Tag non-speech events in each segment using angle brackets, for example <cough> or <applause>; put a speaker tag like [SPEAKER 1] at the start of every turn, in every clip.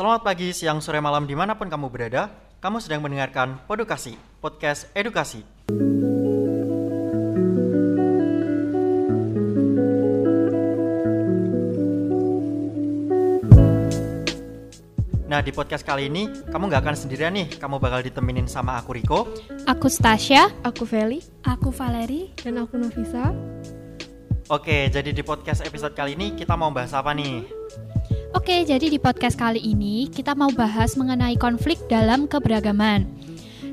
[SPEAKER 1] Selamat pagi, siang, sore, malam di mana pun kamu berada. Kamu sedang mendengarkan Podukasi, podcast edukasi. Nah, di podcast kali ini kamu nggak akan sendirian nih. Kamu bakal ditemenin sama aku Riko.
[SPEAKER 2] Aku Stasya.
[SPEAKER 3] Aku Feli.
[SPEAKER 4] Aku Valeri.
[SPEAKER 3] Dan aku Novisa.
[SPEAKER 1] Oke, jadi di podcast episode kali ini kita mau bahas apa nih?
[SPEAKER 2] Oke, jadi di podcast kali ini kita mau bahas mengenai konflik dalam keberagaman.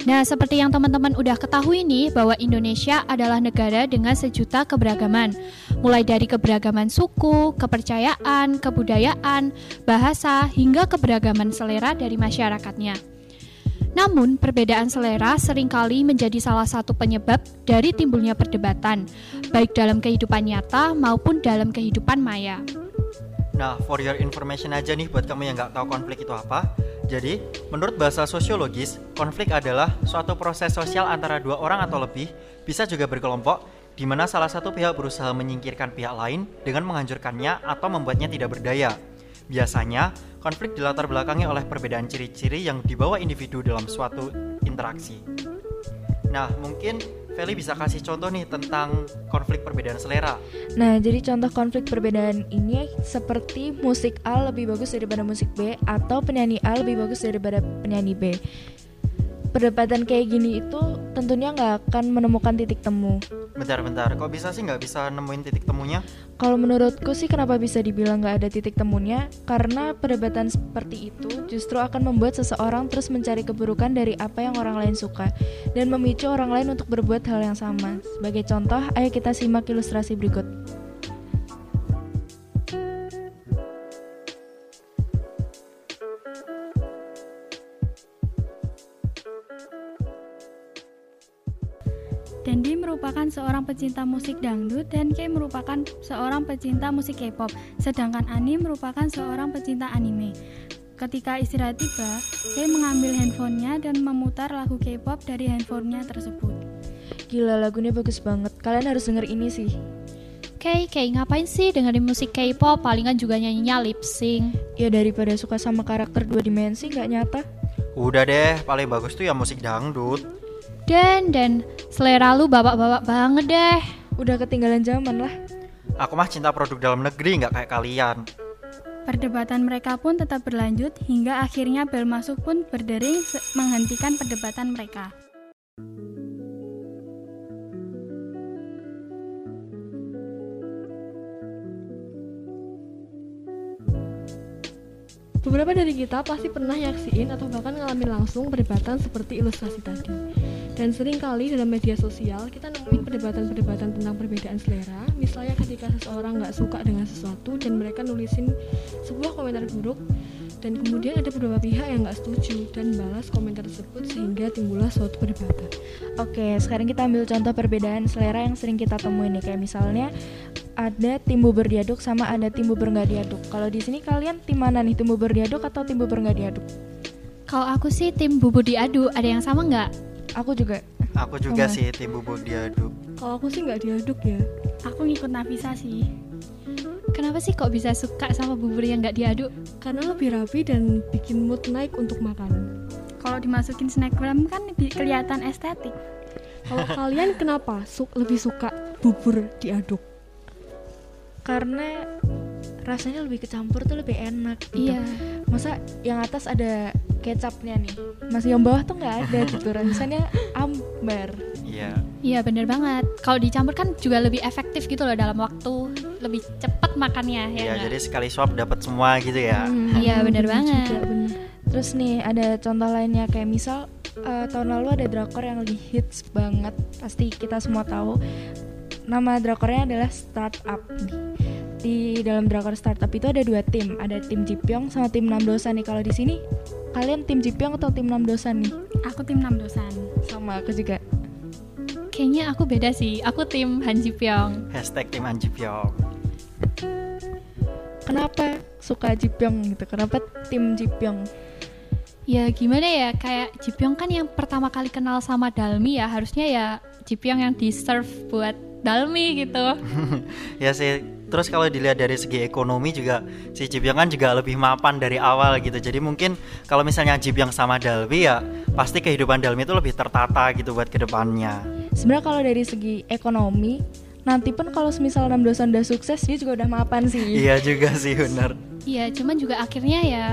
[SPEAKER 2] Nah, seperti yang teman-teman udah ketahui nih bahwa Indonesia adalah negara dengan sejuta keberagaman. Mulai dari keberagaman suku, kepercayaan, kebudayaan, bahasa, hingga keberagaman selera dari masyarakatnya. Namun, perbedaan selera sering kali menjadi salah satu penyebab dari timbulnya perdebatan, baik dalam kehidupan nyata maupun dalam kehidupan maya.
[SPEAKER 1] Nah, for your information aja nih buat kamu yang nggak tahu konflik itu apa. Jadi, menurut bahasa sosiologis, konflik adalah suatu proses sosial antara dua orang atau lebih, bisa juga berkelompok, di mana salah satu pihak berusaha menyingkirkan pihak lain dengan menghancurkannya atau membuatnya tidak berdaya. Biasanya, konflik dilatar belakangi oleh perbedaan ciri-ciri yang dibawa individu dalam suatu interaksi. Nah, mungkin Feli bisa kasih contoh nih tentang konflik perbedaan selera.
[SPEAKER 3] Nah, jadi contoh konflik perbedaan ini seperti musik A lebih bagus daripada musik B atau penyanyi A lebih bagus daripada penyanyi B. Perdebatan kayak gini itu tentunya nggak akan menemukan titik temu.
[SPEAKER 1] Bentar-bentar, kok bisa sih nggak bisa nemuin titik temunya?
[SPEAKER 3] Kalau menurutku sih kenapa bisa dibilang nggak ada titik temunya? Karena perdebatan seperti itu justru akan membuat seseorang terus mencari keburukan dari apa yang orang lain suka dan memicu orang lain untuk berbuat hal yang sama. Sebagai contoh, ayo kita simak ilustrasi berikut.
[SPEAKER 4] Seorang pecinta musik dangdut dan Kay merupakan seorang pecinta musik K-pop, sedangkan Ani merupakan seorang pecinta anime. Ketika istirahat tiba, Kay mengambil handphonenya dan memutar lagu K-pop dari handphonenya tersebut.
[SPEAKER 3] Gila lagunya bagus banget. Kalian harus denger ini sih.
[SPEAKER 2] Kay, Kay ngapain sih dengerin musik K-pop? Palingan juga nyanyinya lip sync.
[SPEAKER 3] Ya daripada suka sama karakter dua dimensi nggak nyata.
[SPEAKER 1] Udah deh, paling bagus tuh ya musik dangdut.
[SPEAKER 2] Dan dan selera lu babak-babak banget deh.
[SPEAKER 3] Udah ketinggalan zaman lah.
[SPEAKER 1] Aku mah cinta produk dalam negeri nggak kayak kalian.
[SPEAKER 4] Perdebatan mereka pun tetap berlanjut hingga akhirnya bel masuk pun berdering menghentikan perdebatan mereka.
[SPEAKER 5] Beberapa dari kita pasti pernah nyaksiin atau bahkan ngalamin langsung perdebatan seperti ilustrasi tadi. Dan sering kali dalam media sosial kita nemuin perdebatan-perdebatan tentang perbedaan selera. Misalnya ketika seseorang nggak suka dengan sesuatu dan mereka nulisin sebuah komentar buruk dan kemudian ada beberapa pihak yang nggak setuju dan balas komentar tersebut sehingga timbullah suatu perdebatan.
[SPEAKER 3] Oke, sekarang kita ambil contoh perbedaan selera yang sering kita temuin nih kayak misalnya ada tim bubur diaduk sama ada tim bubur nggak diaduk. Kalau di sini kalian tim mana nih, tim bubur diaduk atau tim bubur nggak diaduk?
[SPEAKER 2] Kalau aku sih tim bubur diaduk, ada yang sama nggak?
[SPEAKER 3] Aku juga.
[SPEAKER 1] Aku juga
[SPEAKER 3] Sama.
[SPEAKER 1] sih tim bubur diaduk.
[SPEAKER 5] Kalau aku sih nggak diaduk ya.
[SPEAKER 4] Aku ngikut Nafisa sih.
[SPEAKER 2] Kenapa sih kok bisa suka sama bubur yang nggak diaduk?
[SPEAKER 5] Karena lebih rapi dan bikin mood naik untuk makan.
[SPEAKER 4] Kalau dimasukin snapgram kan lebih kelihatan estetik.
[SPEAKER 5] Kalau kalian kenapa su lebih suka bubur diaduk?
[SPEAKER 3] Karena rasanya lebih kecampur tuh lebih enak gitu.
[SPEAKER 2] Iya.
[SPEAKER 3] Masa yang atas ada kecapnya nih, masih yang bawah tuh nggak ada <laughs> gitu. Rasanya ambar.
[SPEAKER 1] Iya.
[SPEAKER 2] Iya bener banget. Kalau dicampur kan juga lebih efektif gitu loh dalam waktu lebih cepat makannya ya.
[SPEAKER 1] Iya, jadi sekali swap dapat semua gitu ya.
[SPEAKER 3] Hmm,
[SPEAKER 2] Iya, bener
[SPEAKER 3] juga
[SPEAKER 2] banget.
[SPEAKER 3] bener. Terus nih ada contoh lainnya kayak misal eh, tahun lalu ada drakor yang lagi hits banget, pasti kita semua tahu. Nama drakornya adalah Startup nih. Di dalam drakor Startup itu ada dua tim, ada tim Jipyong sama tim Namdosan nih. Kalau di sini kalian tim Jipyong atau tim Namdosan nih?
[SPEAKER 4] Aku tim 6 dosan.
[SPEAKER 3] Sama aku juga.
[SPEAKER 2] Kayaknya aku beda sih. Aku tim Han Ji Pyong.
[SPEAKER 1] Hashtag tim Anji Pyong.
[SPEAKER 3] Kenapa suka Jipyong gitu? Kenapa tim Jipyong?
[SPEAKER 2] Ya gimana ya kayak Ji Pyong kan yang pertama kali kenal sama Dalmi ya harusnya ya Ji Pyong yang di serve buat Dalmi gitu. <laughs>
[SPEAKER 1] ya sih, Terus kalau dilihat dari segi ekonomi juga si Jipyong kan juga lebih mapan dari awal gitu. Jadi mungkin kalau misalnya Jipyong sama Dalmi ya pasti kehidupan Dalmi itu lebih tertata gitu buat ke depannya.
[SPEAKER 3] Sebenarnya kalau dari segi ekonomi, nanti pun kalau semisal enam dosen udah sukses, dia juga udah mapan sih.
[SPEAKER 1] Iya juga sih benar.
[SPEAKER 2] Iya, cuman juga akhirnya ya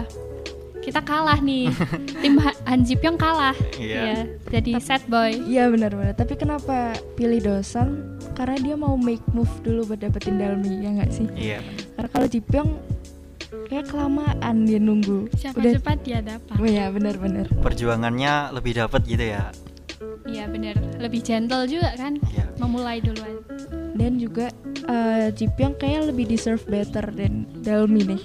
[SPEAKER 2] kita kalah nih. <laughs> Tim Ha- Han Ji Pyong kalah.
[SPEAKER 1] Iya.
[SPEAKER 2] Jadi sad boy.
[SPEAKER 3] Iya benar-benar. Tapi kenapa pilih dosen? Karena dia mau make move dulu buat dapetin Dalmi, ya nggak sih?
[SPEAKER 1] Iya.
[SPEAKER 3] Karena kalau Jipyong kayak kelamaan dia nunggu.
[SPEAKER 4] Siapa
[SPEAKER 3] Udah.
[SPEAKER 4] cepat dia dapat.
[SPEAKER 3] Oh ya benar-benar.
[SPEAKER 1] Perjuangannya lebih dapat gitu ya.
[SPEAKER 2] Iya bener, lebih gentle juga kan.
[SPEAKER 1] Iya.
[SPEAKER 2] Memulai duluan.
[SPEAKER 3] Dan juga eh, Jipyong kayak lebih deserve better dan Dalmi nih.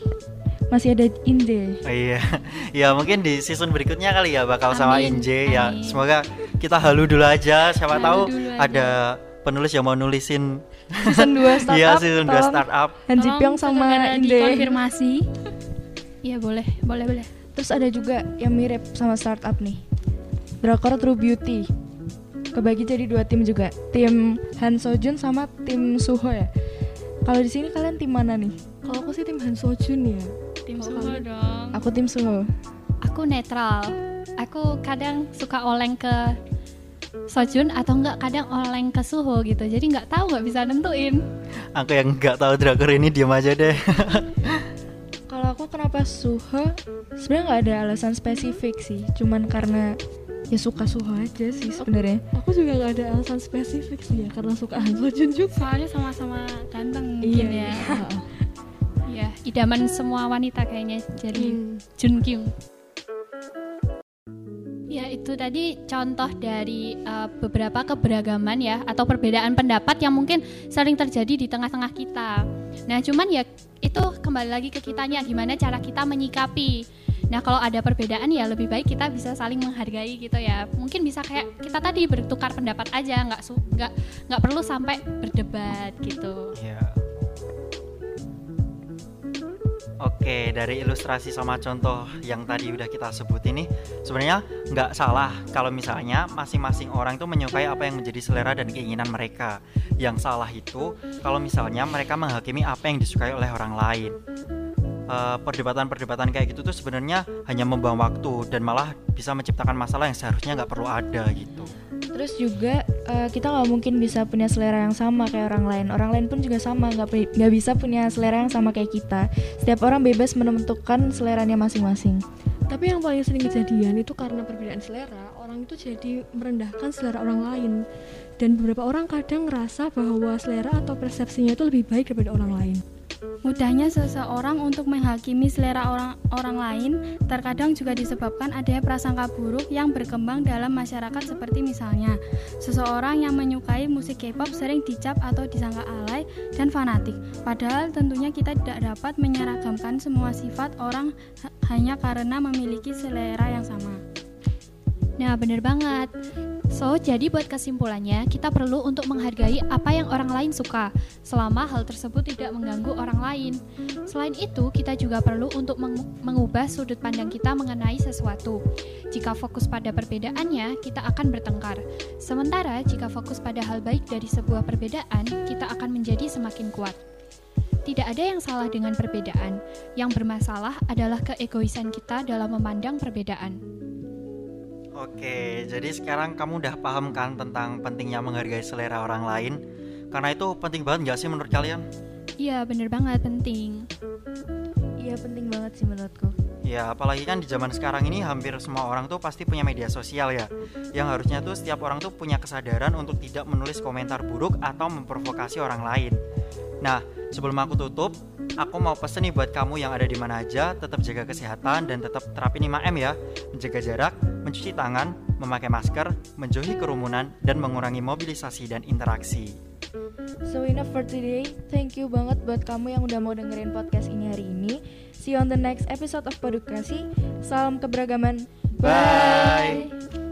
[SPEAKER 3] Masih ada Inde.
[SPEAKER 1] Oh, iya. <laughs> Ya mungkin di season berikutnya kali ya bakal sama
[SPEAKER 2] Amin,
[SPEAKER 1] Inje ya.
[SPEAKER 2] amin.
[SPEAKER 1] Semoga kita halu dulu aja. Siapa
[SPEAKER 2] Halu
[SPEAKER 1] tahu
[SPEAKER 2] dulu aja.
[SPEAKER 1] ada penulis yang mau nulisin
[SPEAKER 3] Season 2 <laughs> startup.
[SPEAKER 1] Iya season 2
[SPEAKER 3] tolong
[SPEAKER 1] startup.
[SPEAKER 3] Han Jipyong
[SPEAKER 4] Tolong
[SPEAKER 3] sama
[SPEAKER 4] segera
[SPEAKER 3] Inde.
[SPEAKER 4] dikonfirmasi.
[SPEAKER 2] Iya boleh, boleh boleh.
[SPEAKER 3] Terus ada juga yang mirip sama startup nih. Drakor True Beauty. Kebagi jadi dua tim juga. Tim Han Sojun sama tim Suho ya. Kalau di sini kalian tim mana nih?
[SPEAKER 5] Kalau aku sih tim Han Sojun ya.
[SPEAKER 4] Tim
[SPEAKER 5] kalian?
[SPEAKER 4] dong.
[SPEAKER 3] Aku tim Suho.
[SPEAKER 2] Aku netral. Aku kadang suka oleng ke Sojun atau enggak kadang oleng ke Suho gitu. Jadi nggak tahu nggak bisa nentuin.
[SPEAKER 1] Aku yang nggak tahu drakor ini diam aja deh. <laughs>
[SPEAKER 3] Kalau aku kenapa Suho? Sebenarnya nggak ada alasan spesifik sih. Cuman karena ya suka Suho aja sih sebenarnya.
[SPEAKER 5] Aku juga nggak ada alasan spesifik sih ya karena suka Sojun juga.
[SPEAKER 4] Soalnya sama-sama ganteng mungkin ya.
[SPEAKER 2] Iya, <laughs> idaman semua wanita kayaknya jadi
[SPEAKER 5] Hmm.
[SPEAKER 2] Jun Kyung. Ya itu tadi contoh dari uh, beberapa keberagaman ya atau perbedaan pendapat yang mungkin sering terjadi di tengah-tengah kita. Nah cuman ya itu kembali lagi ke kitanya gimana cara kita menyikapi. Nah kalau ada perbedaan ya lebih baik kita bisa saling menghargai gitu ya. Mungkin bisa kayak kita tadi bertukar pendapat aja nggak su- nggak nggak perlu sampai berdebat gitu.
[SPEAKER 1] Iya. Oke, dari ilustrasi sama contoh yang tadi udah kita sebut ini, sebenarnya nggak salah kalau misalnya masing-masing orang itu menyukai apa yang menjadi selera dan keinginan mereka. Yang salah itu kalau misalnya mereka menghakimi apa yang disukai oleh orang lain. Eh, Perdebatan-perdebatan kayak gitu tuh sebenarnya hanya membuang waktu dan malah bisa menciptakan masalah yang seharusnya nggak perlu ada gitu.
[SPEAKER 3] Terus juga eh, kita nggak mungkin bisa punya selera yang sama kayak orang lain. Orang lain pun juga sama, nggak nggak bisa punya selera yang sama kayak kita. Setiap orang bebas menentukan seleranya masing-masing.
[SPEAKER 5] Tapi yang paling sering kejadian itu karena perbedaan selera, orang itu jadi merendahkan selera orang lain. Dan beberapa orang kadang ngerasa bahwa selera atau persepsinya itu lebih baik daripada orang lain.
[SPEAKER 4] Mudahnya seseorang untuk menghakimi selera orang orang lain terkadang juga disebabkan adanya prasangka buruk yang berkembang dalam masyarakat seperti misalnya seseorang yang menyukai musik K-pop sering dicap atau disangka alay dan fanatik. Padahal tentunya kita tidak dapat menyeragamkan semua sifat orang ha- hanya karena memiliki selera yang sama.
[SPEAKER 2] Nah, bener banget. So, jadi buat kesimpulannya, kita perlu untuk menghargai apa yang orang lain suka, selama hal tersebut tidak mengganggu orang lain. Selain itu, kita juga perlu untuk meng- mengubah sudut pandang kita mengenai sesuatu. Jika fokus pada perbedaannya, kita akan bertengkar. Sementara, jika fokus pada hal baik dari sebuah perbedaan, kita akan menjadi semakin kuat. Tidak ada yang salah dengan perbedaan. Yang bermasalah adalah keegoisan kita dalam memandang perbedaan.
[SPEAKER 1] Oke, jadi sekarang kamu udah paham kan tentang pentingnya menghargai selera orang lain? Karena itu penting banget nggak sih menurut kalian?
[SPEAKER 2] Iya, bener banget penting.
[SPEAKER 3] Iya penting banget sih menurutku.
[SPEAKER 1] Ya, apalagi kan di zaman sekarang ini hampir semua orang tuh pasti punya media sosial ya. Yang harusnya tuh setiap orang tuh punya kesadaran untuk tidak menulis komentar buruk atau memprovokasi orang lain. Nah, sebelum aku tutup, aku mau pesen nih buat kamu yang ada di mana aja, tetap jaga kesehatan dan tetap terapin 5M ya. Menjaga jarak, mencuci tangan, memakai masker, menjauhi kerumunan, dan mengurangi mobilisasi dan interaksi.
[SPEAKER 3] So enough for today. Thank you banget buat kamu yang udah mau dengerin podcast ini hari ini. See you on the next episode of Podukasi. Salam keberagaman.
[SPEAKER 1] Bye.